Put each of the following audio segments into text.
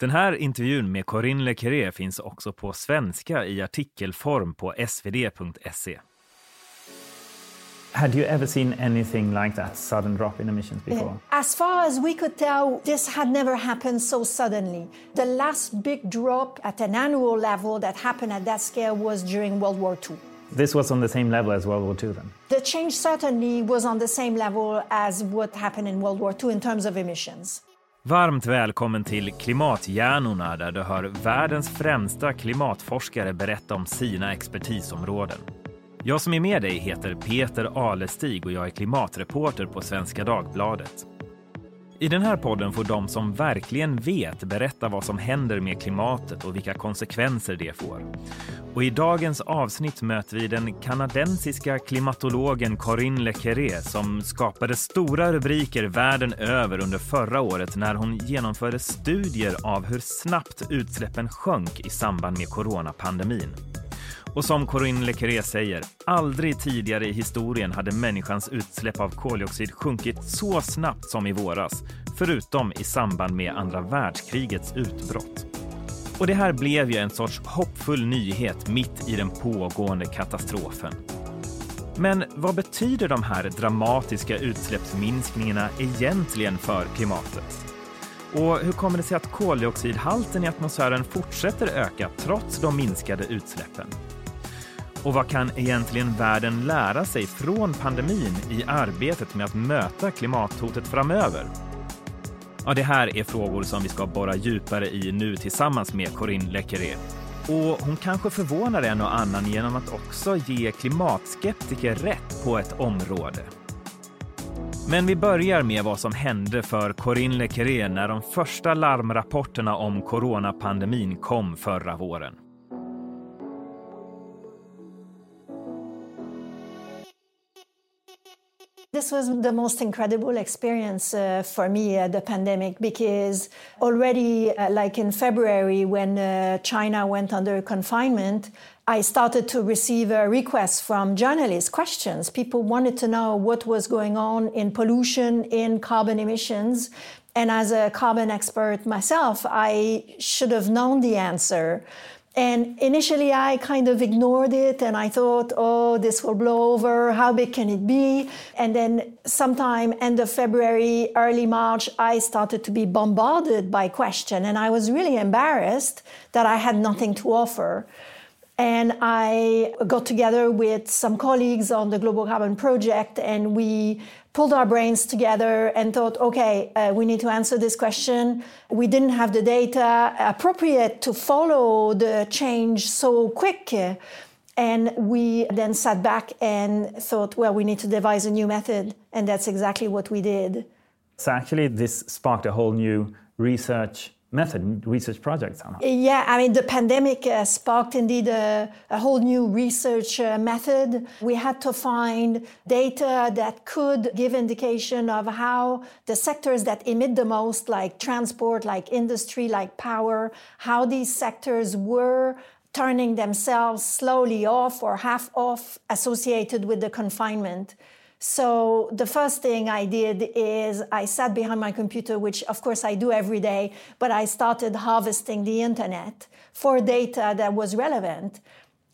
Den här intervjun med Corinne Le finns också på svenska i artikelform på svd.se. Had you ever seen anything like that, sudden drop in emissions before? As far as we could tell, this had never happened so suddenly. The last big drop at an annual level that happened at that scale was during World War II. This was on the same level as World War II then? The change certainly was on the same level as what happened in World War II in terms of emissions. Varmt välkommen till Klimathjärnorna där du hör världens främsta klimatforskare berätta om sina expertisområden. Jag som är med dig heter Peter Alestig och jag är klimatreporter på Svenska Dagbladet. I den här podden får de som verkligen vet berätta vad som händer med klimatet och vilka konsekvenser det får. Och i dagens avsnitt möter vi den kanadensiska klimatologen Corinne Le som skapade stora rubriker världen över under förra året när hon genomförde studier av hur snabbt utsläppen sjönk i samband med coronapandemin. Och som Corinne Lecré säger, aldrig tidigare i historien hade människans utsläpp av koldioxid sjunkit så snabbt som i våras, förutom i samband med andra världskrigets utbrott. Och det här blev ju en sorts hoppfull nyhet mitt i den pågående katastrofen. Men vad betyder de här dramatiska utsläppsminskningarna egentligen för klimatet? Och hur kommer det sig att koldioxidhalten i atmosfären fortsätter öka trots de minskade utsläppen? Och vad kan egentligen världen lära sig från pandemin i arbetet med att möta klimathotet framöver? Ja, det här är frågor som vi ska borra djupare i nu tillsammans med Corinne Lecqueré. Och hon kanske förvånar en och annan genom att också ge klimatskeptiker rätt på ett område. Men vi börjar med vad som hände för Corinne Lecqueré när de första larmrapporterna om coronapandemin kom förra våren. This was the most incredible experience uh, for me, uh, the pandemic, because already, uh, like in February, when uh, China went under confinement, I started to receive uh, requests from journalists, questions. People wanted to know what was going on in pollution, in carbon emissions. And as a carbon expert myself, I should have known the answer. And initially, I kind of ignored it and I thought, oh, this will blow over. How big can it be? And then, sometime end of February, early March, I started to be bombarded by questions. And I was really embarrassed that I had nothing to offer. And I got together with some colleagues on the Global Carbon Project and we pulled our brains together and thought, okay, uh, we need to answer this question. We didn't have the data appropriate to follow the change so quick. And we then sat back and thought, well, we need to devise a new method. And that's exactly what we did. So, actually, this sparked a whole new research method, research project somehow. Yeah, I mean, the pandemic uh, sparked indeed a, a, whole new research uh, method. We had to find data that could give indication of how the sectors that emit the most, like transport, like industry, like power, how these sectors were turning themselves slowly off or half off associated with the confinement. So the first thing I did is I sat behind my computer, which of course I do every day, but I started harvesting the internet for data that was relevant.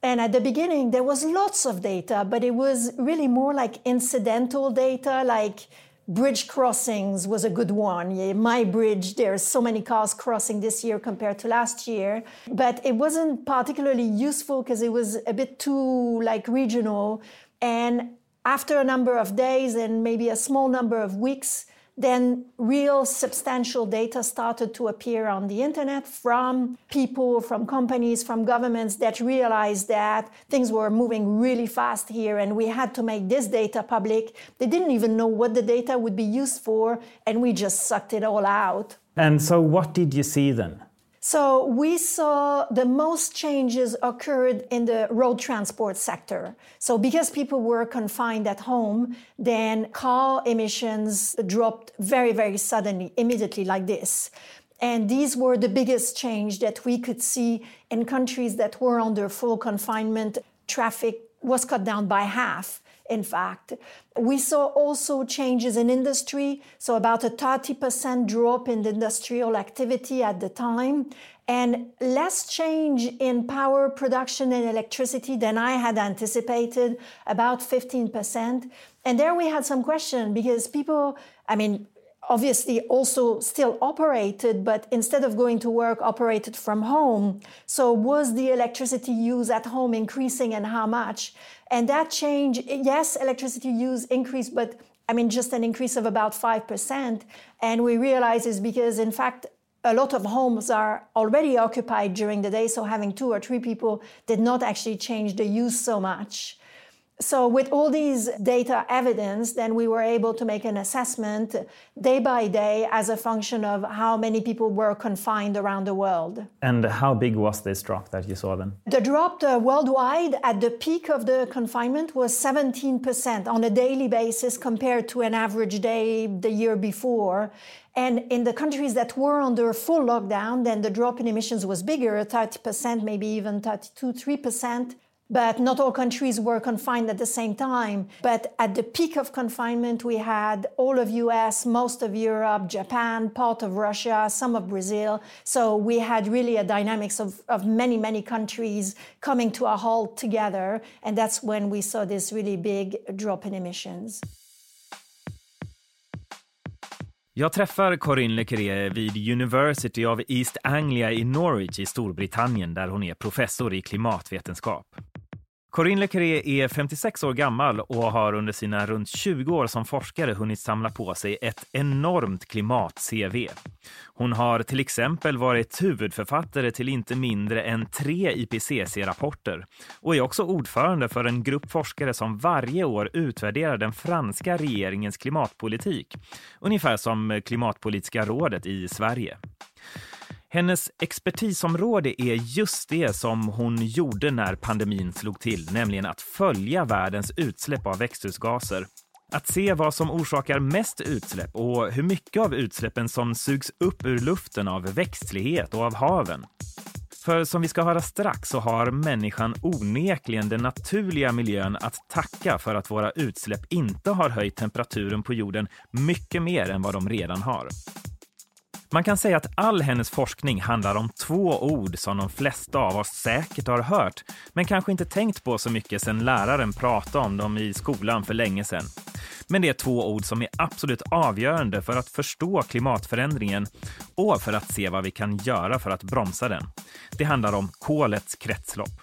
And at the beginning, there was lots of data, but it was really more like incidental data, like bridge crossings was a good one. My bridge, there's so many cars crossing this year compared to last year. But it wasn't particularly useful because it was a bit too like regional. And after a number of days and maybe a small number of weeks, then real substantial data started to appear on the internet from people, from companies, from governments that realized that things were moving really fast here and we had to make this data public. They didn't even know what the data would be used for, and we just sucked it all out. And so, what did you see then? So we saw the most changes occurred in the road transport sector. So because people were confined at home, then car emissions dropped very, very suddenly, immediately like this. And these were the biggest change that we could see in countries that were under full confinement. Traffic was cut down by half in fact. We saw also changes in industry, so about a 30% drop in industrial activity at the time, and less change in power production and electricity than I had anticipated, about 15%. And there we had some question because people, I mean, obviously also still operated, but instead of going to work, operated from home. So was the electricity use at home increasing and how much? And that change, yes, electricity use increased, but I mean, just an increase of about 5%. And we realize is because, in fact, a lot of homes are already occupied during the day, so having two or three people did not actually change the use so much. So, with all these data evidence, then we were able to make an assessment day by day as a function of how many people were confined around the world. And how big was this drop that you saw then? The drop uh, worldwide at the peak of the confinement was 17% on a daily basis compared to an average day the year before. And in the countries that were under full lockdown, then the drop in emissions was bigger 30%, maybe even 32, 3% but not all countries were confined at the same time. But at the peak of confinement, we had all of US, most of Europe, Japan, part of Russia, some of Brazil. So we had really a dynamics of, of many, many countries coming to a halt together. And that's when we saw this really big drop in emissions. Jag träffar Corinne Le Quéré vid University of East Anglia i Norwich i Storbritannien där hon är professor i klimatvetenskap. Corinne Lecré är 56 år gammal och har under sina runt 20 år som forskare hunnit samla på sig ett enormt klimat-CV. Hon har till exempel varit huvudförfattare till inte mindre än tre IPCC-rapporter och är också ordförande för en grupp forskare som varje år utvärderar den franska regeringens klimatpolitik, ungefär som Klimatpolitiska rådet i Sverige. Hennes expertisområde är just det som hon gjorde när pandemin slog till, nämligen att följa världens utsläpp av växthusgaser. Att se vad som orsakar mest utsläpp och hur mycket av utsläppen som sugs upp ur luften av växtlighet och av haven. För som vi ska höra strax så har människan onekligen den naturliga miljön att tacka för att våra utsläpp inte har höjt temperaturen på jorden mycket mer än vad de redan har. Man kan säga att all hennes forskning handlar om två ord som de flesta av oss säkert har hört, men kanske inte tänkt på så mycket sedan läraren pratade om dem i skolan för länge sedan. Men det är två ord som är absolut avgörande för att förstå klimatförändringen och för att se vad vi kan göra för att bromsa den. Det handlar om kolets kretslopp.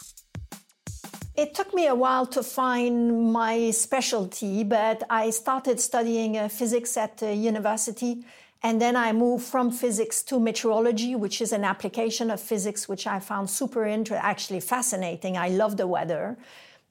It took me a while to find my specialty, but I started studying uh, physics at uh, university And then I moved from physics to meteorology, which is an application of physics, which I found super interesting, actually fascinating. I love the weather.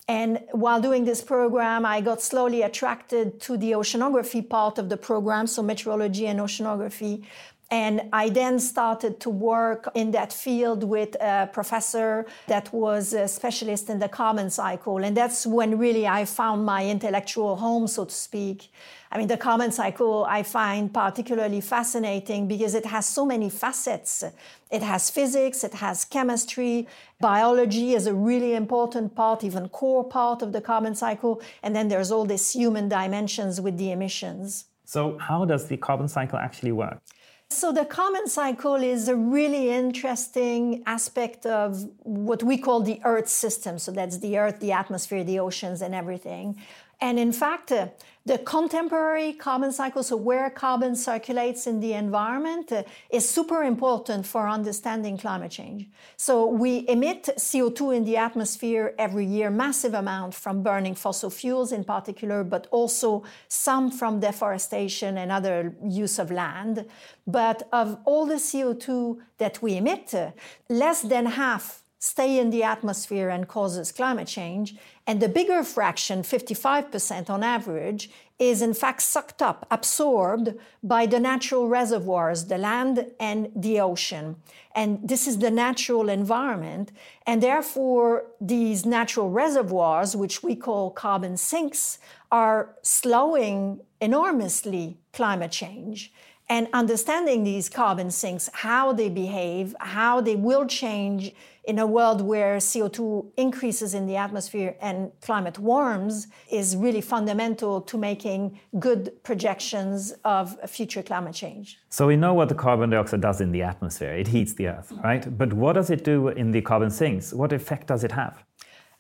And while doing this program, I got slowly attracted to the oceanography part of the program, so meteorology and oceanography. And I then started to work in that field with a professor that was a specialist in the carbon cycle. And that's when really I found my intellectual home, so to speak. I mean, the carbon cycle I find particularly fascinating because it has so many facets. It has physics, it has chemistry, biology is a really important part, even core part of the carbon cycle. And then there's all these human dimensions with the emissions. So, how does the carbon cycle actually work? So, the carbon cycle is a really interesting aspect of what we call the Earth system. So, that's the Earth, the atmosphere, the oceans, and everything. And in fact, uh, the contemporary carbon cycle, so where carbon circulates in the environment, uh, is super important for understanding climate change. So we emit CO2 in the atmosphere every year, massive amount from burning fossil fuels in particular, but also some from deforestation and other use of land. But of all the CO2 that we emit, uh, less than half stay in the atmosphere and causes climate change. And the bigger fraction, 55% on average, is in fact sucked up, absorbed by the natural reservoirs, the land and the ocean. And this is the natural environment. And therefore, these natural reservoirs, which we call carbon sinks, are slowing enormously climate change. And understanding these carbon sinks, how they behave, how they will change in a world where CO2 increases in the atmosphere and climate warms is really fundamental to making good projections of future climate change. So we know what the carbon dioxide does in the atmosphere. It heats the earth, right? But what does it do in the carbon sinks? What effect does it have?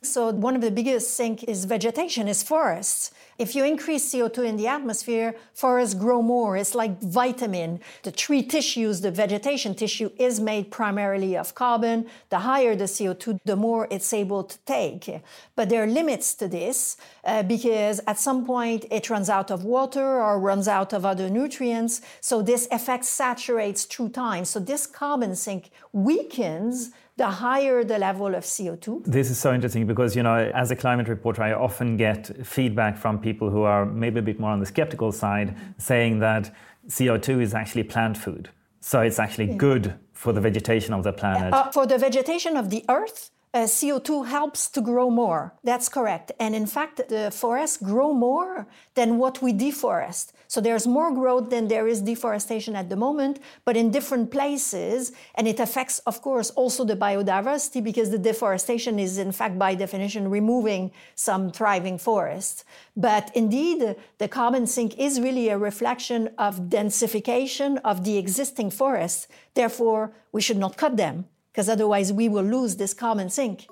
So one of the biggest sink is vegetation, is forests. If you increase CO2 in the atmosphere, forests grow more. It's like vitamin. The tree tissues, the vegetation tissue is made primarily of carbon. The higher the CO2, the more it's able to take. But there are limits to this uh, because at some point it runs out of water or runs out of other nutrients. So this effect saturates through time. So this carbon sink weakens the higher the level of CO2. This is so interesting because, you know, as a climate reporter, I often get feedback from people who are maybe a bit more on the skeptical side saying that CO2 is actually plant food. So it's actually good for the vegetation of the planet. Uh, for the vegetation of the earth, uh, CO2 helps to grow more. That's correct. And in fact, the forests grow more than what we deforest. So there's more growth than there is deforestation at the moment, but in different places. And it affects, of course, also the biodiversity because the deforestation is, in fact, by definition, removing some thriving forests. But indeed, the carbon sink is really a reflection of densification of the existing forests. Therefore, we should not cut them because otherwise we will lose this carbon sink.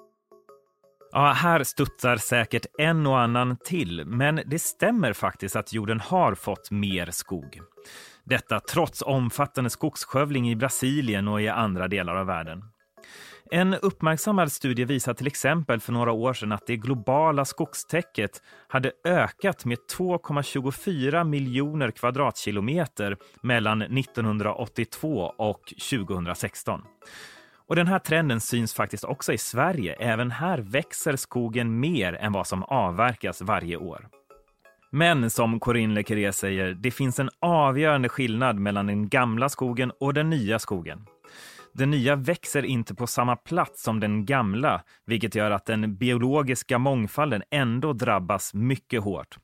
Ja, här studsar säkert en och annan till, men det stämmer faktiskt att jorden har fått mer skog. Detta trots omfattande skogsskövling i Brasilien och i andra delar av världen. En uppmärksammad studie visar till exempel för några år sedan att det globala skogstäcket hade ökat med 2,24 miljoner kvadratkilometer mellan 1982 och 2016. Och den här trenden syns faktiskt också i Sverige. Även här växer skogen mer än vad som avverkas varje år. Men som Corinne Lequeré säger, det finns en avgörande skillnad mellan den gamla skogen och den nya skogen. Den nya växer inte på samma plats som den gamla, vilket gör att den biologiska mångfalden ändå drabbas mycket hårt.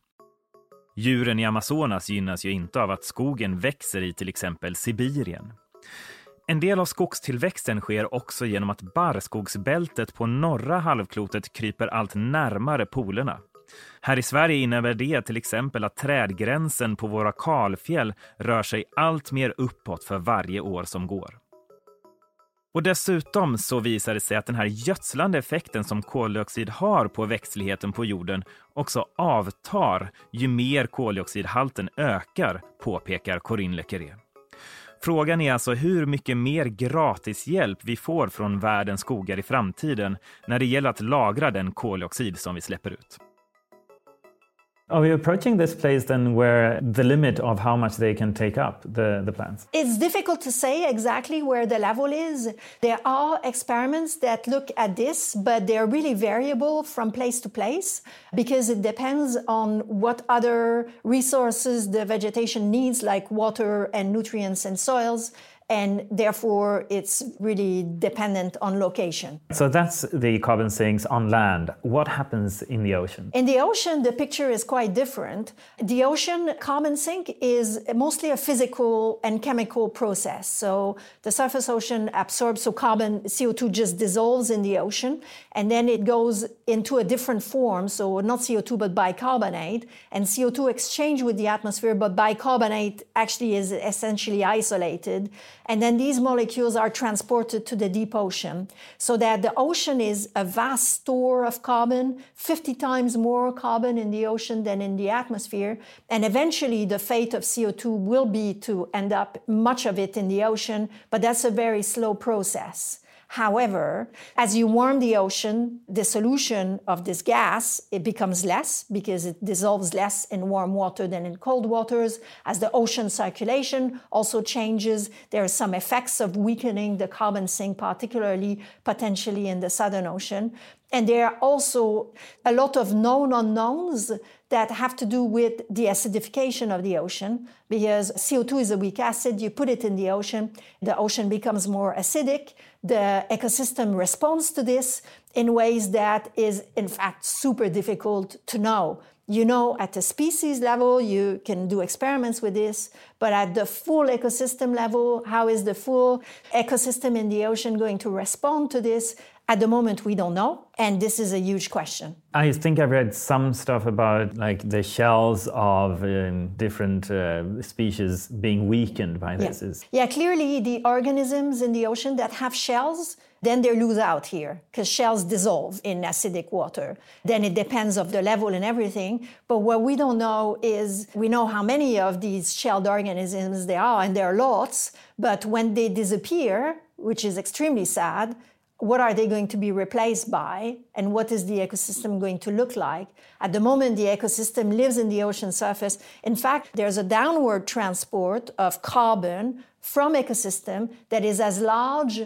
Djuren i Amazonas gynnas ju inte av att skogen växer i till exempel Sibirien. En del av skogstillväxten sker också genom att barrskogsbältet på norra halvklotet kryper allt närmare polerna. Här i Sverige innebär det till exempel att trädgränsen på våra kalfjäll rör sig allt mer uppåt för varje år som går. Och dessutom så visar det sig att den här gödslande effekten som koldioxid har på växtligheten på jorden också avtar ju mer koldioxidhalten ökar, påpekar Corinne Lequeré. Frågan är alltså hur mycket mer gratishjälp vi får från världens skogar i framtiden när det gäller att lagra den koldioxid som vi släpper ut. Are we approaching this place then where the limit of how much they can take up, the, the plants? It's difficult to say exactly where the level is. There are experiments that look at this, but they're really variable from place to place because it depends on what other resources the vegetation needs, like water and nutrients and soils and therefore it's really dependent on location. So that's the carbon sinks on land. What happens in the ocean? In the ocean, the picture is quite different. The ocean carbon sink is mostly a physical and chemical process. So the surface ocean absorbs, so carbon, CO2 just dissolves in the ocean, and then it goes into a different form, so not CO2 but bicarbonate, and CO2 exchange with the atmosphere, but bicarbonate actually is essentially isolated and then these molecules are transported to the deep ocean so that the ocean is a vast store of carbon, 50 times more carbon in the ocean than in the atmosphere. And eventually the fate of CO2 will be to end up much of it in the ocean, but that's a very slow process. However, as you warm the ocean, the solution of this gas, it becomes less because it dissolves less in warm water than in cold waters. As the ocean circulation also changes, there are some effects of weakening the carbon sink, particularly potentially in the Southern Ocean. And there are also a lot of known unknowns that have to do with the acidification of the ocean because CO2 is a weak acid. You put it in the ocean, the ocean becomes more acidic. The ecosystem responds to this in ways that is, in fact, super difficult to know. You know, at the species level, you can do experiments with this, but at the full ecosystem level, how is the full ecosystem in the ocean going to respond to this? At the moment, we don't know, and this is a huge question. I think I've read some stuff about like the shells of um, different uh, species being weakened by this. Yeah. yeah, clearly the organisms in the ocean that have shells then they lose out here because shells dissolve in acidic water. Then it depends of the level and everything. But what we don't know is we know how many of these shelled organisms there are, and there are lots. But when they disappear, which is extremely sad, what are they going to be replaced by and what is the ecosystem going to look like at the moment the ecosystem lives in the ocean surface in fact there's a downward transport of carbon from ecosystem that is as large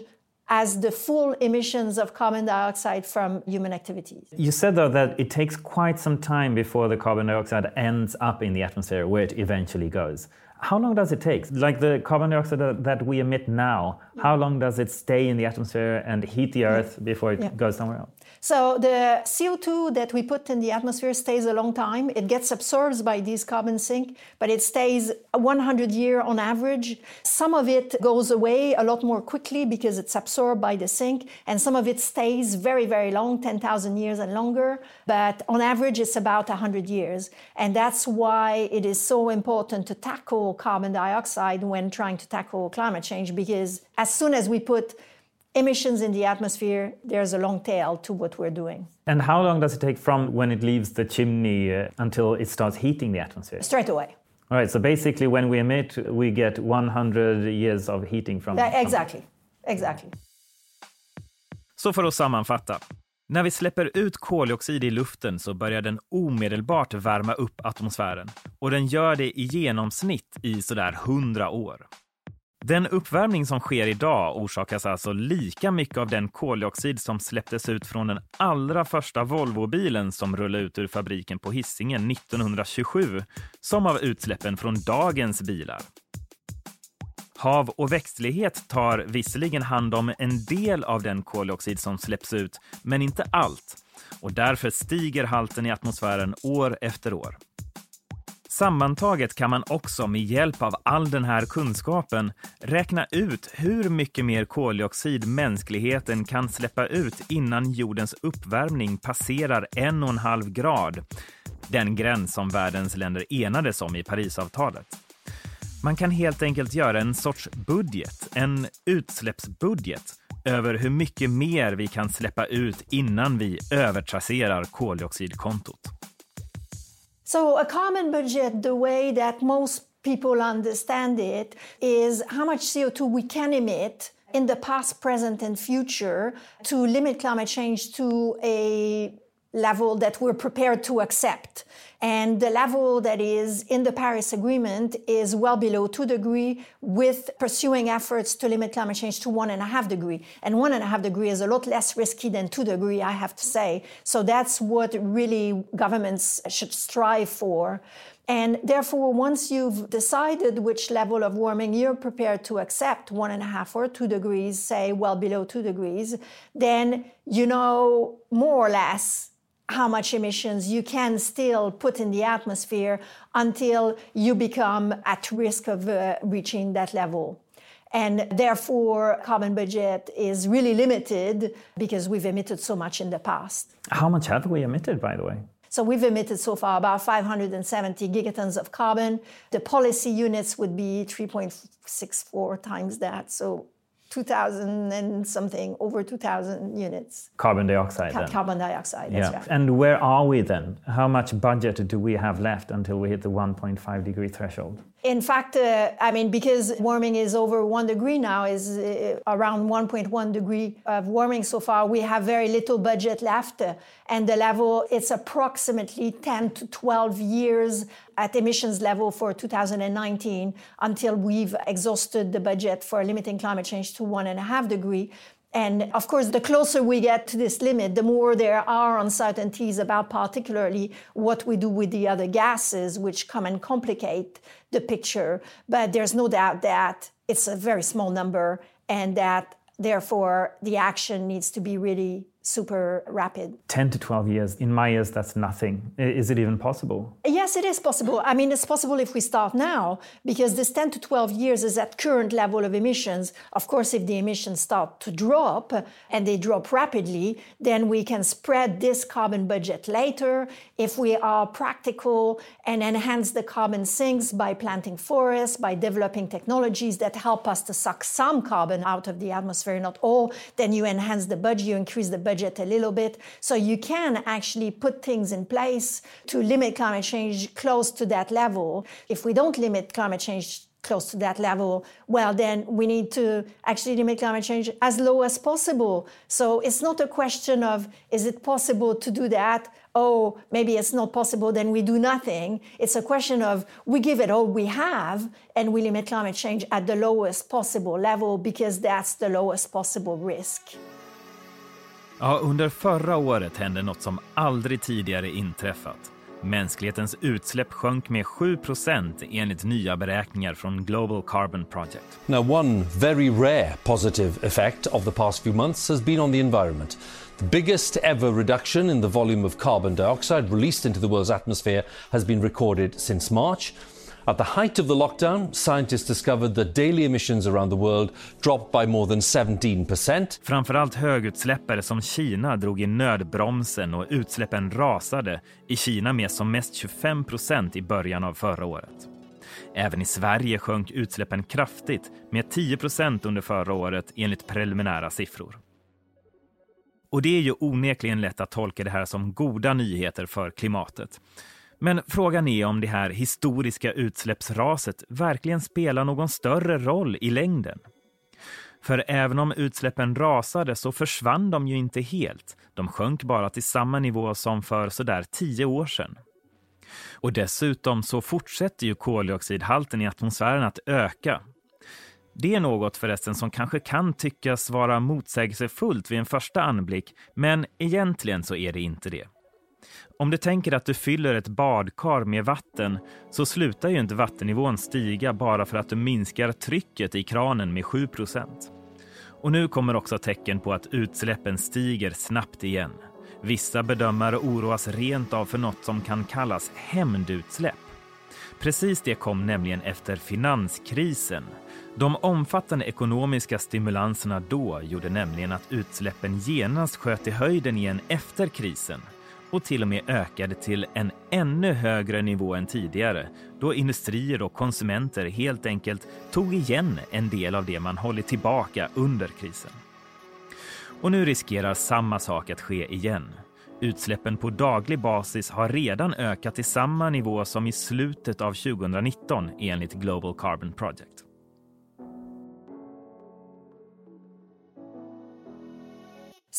as the full emissions of carbon dioxide from human activities. You said, though, that it takes quite some time before the carbon dioxide ends up in the atmosphere where it eventually goes. How long does it take? Like the carbon dioxide that we emit now, how long does it stay in the atmosphere and heat the Earth before it yeah. goes somewhere else? So the CO2 that we put in the atmosphere stays a long time. It gets absorbed by these carbon sink, but it stays 100 year on average. Some of it goes away a lot more quickly because it's absorbed by the sink, and some of it stays very, very long, 10,000 years and longer. But on average, it's about 100 years. And that's why it is so important to tackle carbon dioxide when trying to tackle climate change, because as soon as we put emissions in the atmosphere, there's a long tail to what we're doing. And how long does it take from when it leaves the chimney uh, until it starts heating the atmosphere? Straight away. All right, so basically when we emit, we get 100 years of heating from... That, exactly, exactly. Så för att sammanfatta. När vi släpper ut koldioxid i luften så börjar den omedelbart värma upp atmosfären. Och den gör det i genomsnitt i sådär 100 år. Den uppvärmning som sker idag orsakas alltså lika mycket av den koldioxid som släpptes ut från den allra första Volvobilen som rullade ut ur fabriken på Hisingen 1927 som av utsläppen från dagens bilar. Hav och växtlighet tar visserligen hand om en del av den koldioxid som släpps ut, men inte allt. Och därför stiger halten i atmosfären år efter år. Sammantaget kan man också med hjälp av all den här kunskapen räkna ut hur mycket mer koldioxid mänskligheten kan släppa ut innan jordens uppvärmning passerar en och en halv grad. Den gräns som världens länder enades om i Parisavtalet. Man kan helt enkelt göra en sorts budget, en utsläppsbudget över hur mycket mer vi kan släppa ut innan vi övertrasserar koldioxidkontot. So, a common budget, the way that most people understand it, is how much CO2 we can emit in the past, present, and future to limit climate change to a level that we're prepared to accept. And the level that is in the Paris Agreement is well below two degree with pursuing efforts to limit climate change to one and a half degree. And one and a half degree is a lot less risky than two degree, I have to say. So that's what really governments should strive for. And therefore, once you've decided which level of warming you're prepared to accept, one and a half or two degrees, say well below two degrees, then you know more or less how much emissions you can still put in the atmosphere until you become at risk of uh, reaching that level. And therefore, carbon budget is really limited because we've emitted so much in the past. How much have we emitted, by the way? So we've emitted so far about 570 gigatons of carbon. The policy units would be 3.64 times that. So 2,000 and something, over 2,000 units. Carbon dioxide. Ca- carbon dioxide, yeah. Right. And where are we then? How much budget do we have left until we hit the 1.5 degree threshold? In fact, uh, I mean, because warming is over one degree now, is uh, around 1.1 degree of warming so far, we have very little budget left. And the level, it's approximately 10 to 12 years at emissions level for 2019 until we've exhausted the budget for limiting climate change to one and a half degree. And of course, the closer we get to this limit, the more there are uncertainties about particularly what we do with the other gases, which come and complicate the picture. But there's no doubt that it's a very small number and that therefore the action needs to be really super rapid. 10 to 12 years, in my years, that's nothing. Is it even possible? Yes, it is possible. I mean, it's possible if we start now, because this 10 to 12 years is at current level of emissions. Of course, if the emissions start to drop and they drop rapidly, then we can spread this carbon budget later. If we are practical and enhance the carbon sinks by planting forests, by developing technologies that help us to suck some carbon out of the atmosphere, not all, then you enhance the budget, you increase the budget a little bit. So you can actually put things in place to limit climate change close to that level. If we don't limit climate change close to that level, well, then we need to actually limit climate change as low as possible. So it's not a question of is it possible to do that? Oh, maybe it's not possible, then we do nothing. It's a question of we give it all we have and we limit climate change at the lowest possible level because that's the lowest possible risk. Ja, under förra året hände något som aldrig tidigare inträffat. Mänsklighetens utsläpp sjönk med 7 procent enligt nya beräkningar från Global Carbon Project. Now one very rare positive effect of the past few months has been on the environment. The biggest ever reduction in the volume of carbon dioxide released into the world's atmosphere has been recorded since March. At the height of the lockdown, scientists discovered that daily emissions around the world dropped by more than 17%. Framförallt högutsläppare som Kina drog i nödbromsen och utsläppen rasade i Kina med som mest 25% i början av förra året. Även i Sverige sjönk utsläppen kraftigt med 10% under förra året enligt preliminära siffror. Och det är ju onekligen lätt att tolka det här som goda nyheter för klimatet. Men frågan är om det här historiska utsläppsraset verkligen spelar någon större roll i längden. För även om utsläppen rasade så försvann de ju inte helt. De sjönk bara till samma nivå som för sådär tio år sedan. Och dessutom så fortsätter ju koldioxidhalten i atmosfären att öka. Det är något förresten som kanske kan tyckas vara motsägelsefullt vid en första anblick, men egentligen så är det inte det. Om du tänker att du fyller ett badkar med vatten så slutar ju inte vattennivån stiga bara för att du minskar trycket i kranen med 7% Och nu kommer också tecken på att utsläppen stiger snabbt igen. Vissa bedömare oroas rent av för något som kan kallas hämndutsläpp. Precis det kom nämligen efter finanskrisen. De omfattande ekonomiska stimulanserna då gjorde nämligen att utsläppen genast sköt i höjden igen efter krisen och till och med ökade till en ännu högre nivå än tidigare då industrier och konsumenter helt enkelt tog igen en del av det man hållit tillbaka under krisen. Och nu riskerar samma sak att ske igen. Utsläppen på daglig basis har redan ökat till samma nivå som i slutet av 2019 enligt Global Carbon Project.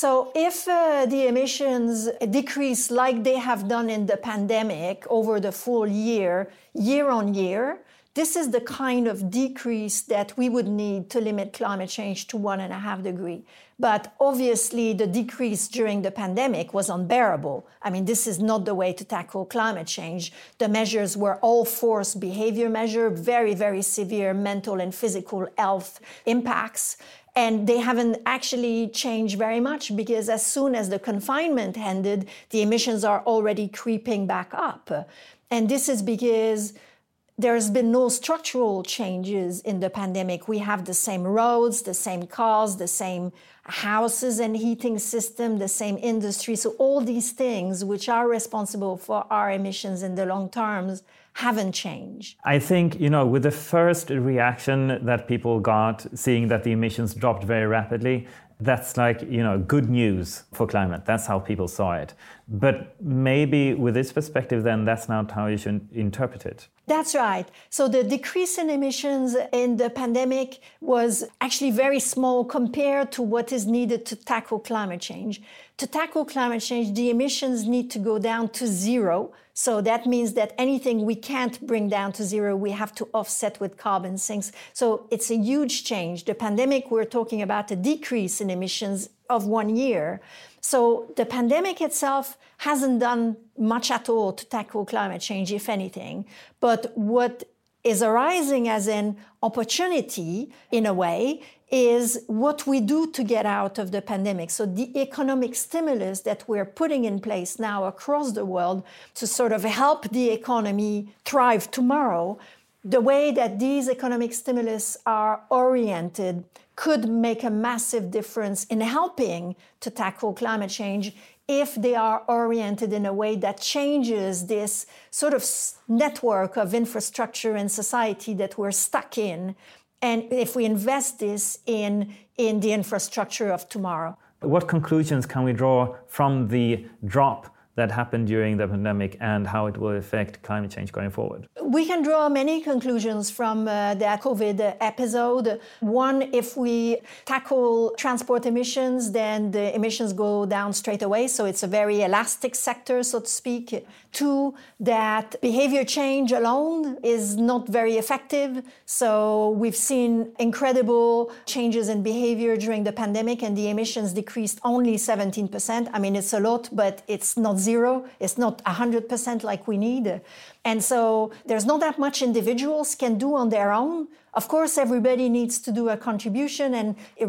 So, if uh, the emissions decrease like they have done in the pandemic over the full year, year on year, this is the kind of decrease that we would need to limit climate change to one and a half degree. But obviously, the decrease during the pandemic was unbearable. I mean, this is not the way to tackle climate change. The measures were all forced behavior measure, very, very severe mental and physical health impacts. And they haven't actually changed very much because as soon as the confinement ended, the emissions are already creeping back up. And this is because there's been no structural changes in the pandemic. We have the same roads, the same cars, the same houses and heating system, the same industry. So all these things which are responsible for our emissions in the long terms haven't changed. I think, you know, with the first reaction that people got, seeing that the emissions dropped very rapidly, that's like, you know, good news for climate. That's how people saw it. But maybe with this perspective, then that's not how you should interpret it. That's right. So the decrease in emissions in the pandemic was actually very small compared to what is needed to tackle climate change. To tackle climate change, the emissions need to go down to zero so that means that anything we can't bring down to zero, we have to offset with carbon sinks. So it's a huge change. The pandemic, we're talking about a decrease in emissions of one year. So the pandemic itself hasn't done much at all to tackle climate change, if anything. But what is arising as an opportunity in a way is what we do to get out of the pandemic. So, the economic stimulus that we're putting in place now across the world to sort of help the economy thrive tomorrow, the way that these economic stimulus are oriented could make a massive difference in helping to tackle climate change if they are oriented in a way that changes this sort of network of infrastructure and society that we're stuck in and if we invest this in, in the infrastructure of tomorrow. What conclusions can we draw from the drop that happened during the pandemic and how it will affect climate change going forward? We can draw many conclusions from uh, the COVID episode. One, if we tackle transport emissions, then the emissions go down straight away. So it's a very elastic sector, so to speak. Two, that behavior change alone is not very effective. So we've seen incredible changes in behavior during the pandemic, and the emissions decreased only 17%. I mean, it's a lot, but it's not zero. It's not 100% like we need. And so there's not that much individuals can do on their own. Of course, everybody needs to do a contribution, and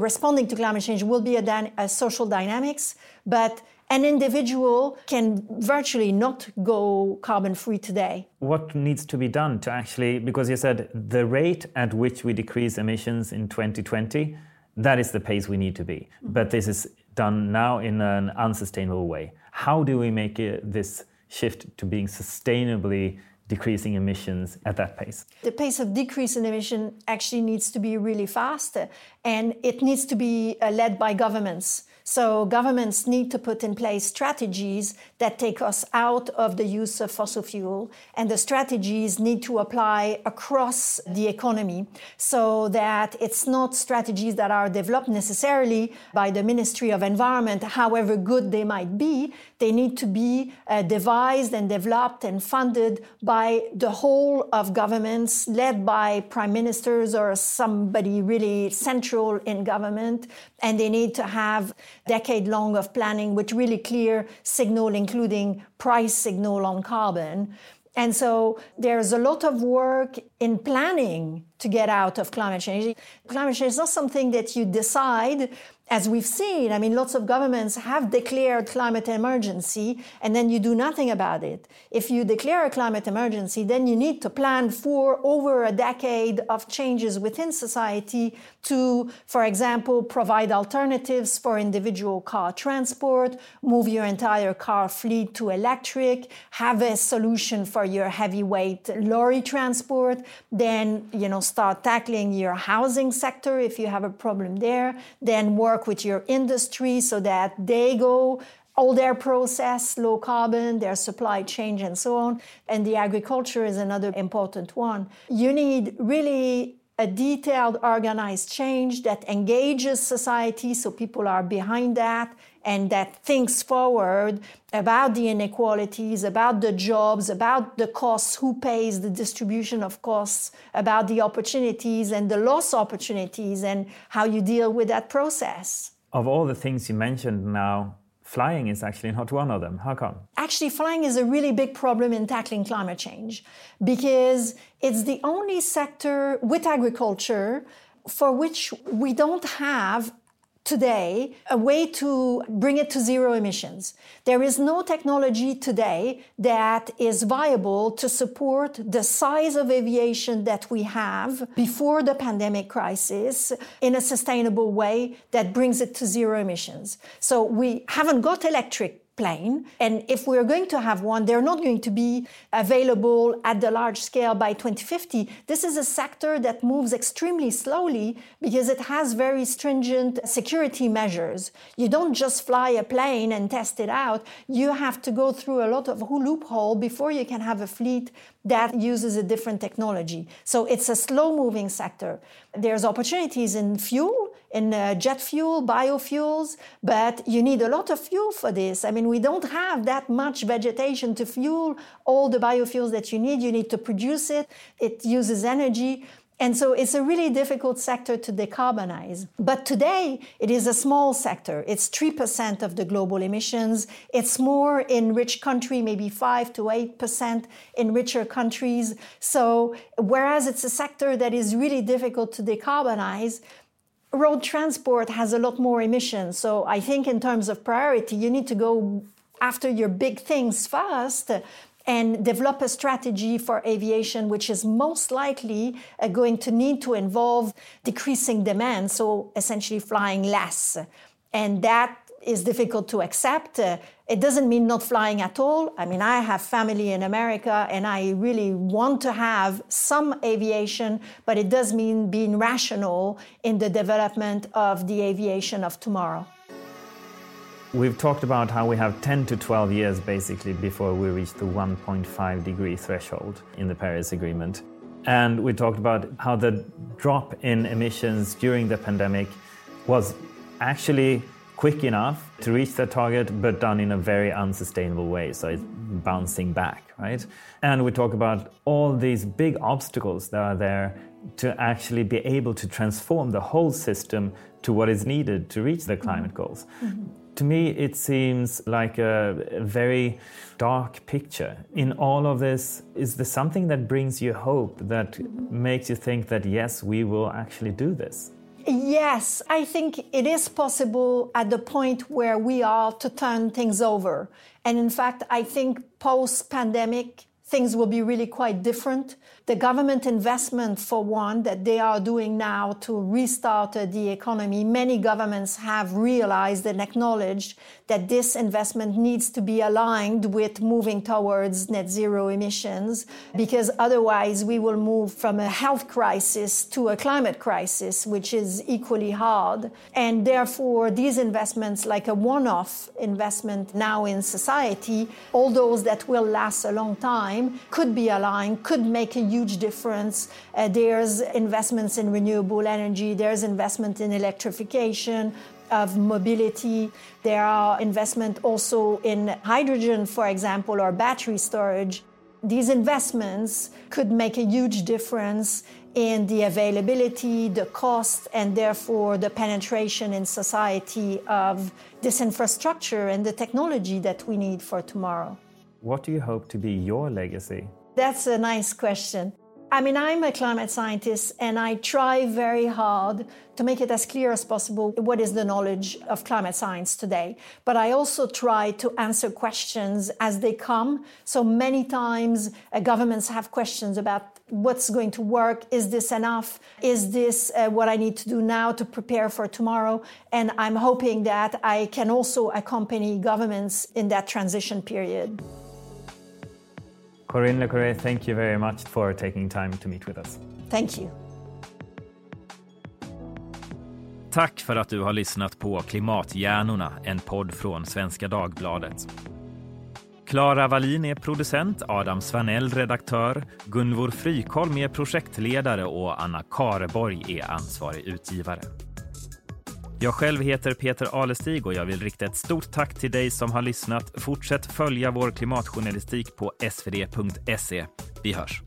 responding to climate change will be a, a social dynamics. But an individual can virtually not go carbon free today. What needs to be done to actually, because you said the rate at which we decrease emissions in 2020, that is the pace we need to be. Mm-hmm. But this is done now in an unsustainable way. How do we make it, this shift to being sustainably decreasing emissions at that pace? The pace of decrease in emission actually needs to be really fast and it needs to be uh, led by governments. So governments need to put in place strategies that take us out of the use of fossil fuel, and the strategies need to apply across the economy so that it's not strategies that are developed necessarily by the Ministry of Environment, however good they might be. They need to be uh, devised and developed and funded by the whole of governments, led by prime ministers or somebody really central in government, and they need to have decade long of planning with really clear signal, including price signal on carbon. And so there's a lot of work in planning to get out of climate change. Climate change is not something that you decide as we've seen, I mean, lots of governments have declared climate emergency and then you do nothing about it. If you declare a climate emergency, then you need to plan for over a decade of changes within society to, for example, provide alternatives for individual car transport, move your entire car fleet to electric, have a solution for your heavyweight lorry transport, then, you know, start tackling your housing sector if you have a problem there, then work work with your industry so that they go all their process, low carbon, their supply chain, and so on. And the agriculture is another important one. You need really a detailed, organized change that engages society so people are behind that and that thinks forward about the inequalities, about the jobs, about the costs, who pays the distribution of costs, about the opportunities and the lost opportunities, and how you deal with that process. Of all the things you mentioned now, flying is actually not one of them. How come? Actually, flying is a really big problem in tackling climate change because it's the only sector with agriculture for which we don't have today a way to bring it to zero emissions. There is no technology today that is viable to support the size of aviation that we have before the pandemic crisis in a sustainable way that brings it to zero emissions. So we haven't got electric plane. And if we're going to have one, they're not going to be available at the large scale by 2050. This is a sector that moves extremely slowly because it has very stringent security measures. You don't just fly a plane and test it out. You have to go through a lot of loophole before you can have a fleet that uses a different technology. So it's a slow moving sector. There's opportunities in fuel, in uh, jet fuel, biofuels, but you need a lot of fuel for this. I mean, we don't have that much vegetation to fuel all the biofuels that you need. You need to produce it. It uses energy. And so it's a really difficult sector to decarbonize. But today, it is a small sector. It's 3% of the global emissions. It's more in rich countries, maybe 5 to 8% in richer countries. So, whereas it's a sector that is really difficult to decarbonize, road transport has a lot more emissions. So, I think in terms of priority, you need to go after your big things first and develop a strategy for aviation, which is most likely uh, going to need to involve decreasing demand, so essentially flying less. And that is difficult to accept. It doesn't mean not flying at all. I mean, I have family in America and I really want to have some aviation, but it does mean being rational in the development of the aviation of tomorrow. We've talked about how we have 10 to 12 years basically before we reach the 1.5 degree threshold in the Paris Agreement. And we talked about how the drop in emissions during the pandemic was actually quick enough to reach that target, but done in a very unsustainable way. So it's bouncing back, right? And we talk about all these big obstacles that are there to actually be able to transform the whole system to what is needed to reach the climate goals. Mm-hmm. To me, it seems like a, a very dark picture. In all of this, is there something that brings you hope, that makes you think that yes, we will actually do this? Yes, I think it is possible at the point where we are to turn things over. And in fact, I think post pandemic, things will be really quite different. The government investment, for one, that they are doing now to restart the economy, many governments have realized and acknowledged that this investment needs to be aligned with moving towards net zero emissions, because otherwise we will move from a health crisis to a climate crisis, which is equally hard. And therefore, these investments, like a one off investment now in society, all those that will last a long time, could be aligned, could make a huge difference. Uh, there's investments in renewable energy, there's investment in electrification of mobility. There are investment also in hydrogen, for example, or battery storage. These investments could make a huge difference in the availability, the cost, and therefore the penetration in society of this infrastructure and the technology that we need for tomorrow. What do you hope to be your legacy? That's a nice question. I mean, I'm a climate scientist and I try very hard to make it as clear as possible what is the knowledge of climate science today. But I also try to answer questions as they come. So many times uh, governments have questions about what's going to work. Is this enough? Is this uh, what I need to do now to prepare for tomorrow? And I'm hoping that I can also accompany governments in that transition period. Corinne Le Corre, thank you very much for taking time to meet with us. Thank you. Tack för att du har lyssnat på Klimathjärnorna, en podd från Svenska Dagbladet. Klara Wallin är producent, Adam Svanell redaktör, Gunvor Frykholm är projektledare och Anna Kareborg är ansvarig utgivare. Jag själv heter Peter Alestig och jag vill rikta ett stort tack till dig som har lyssnat. Fortsätt följa vår klimatjournalistik på svd.se. Vi hörs!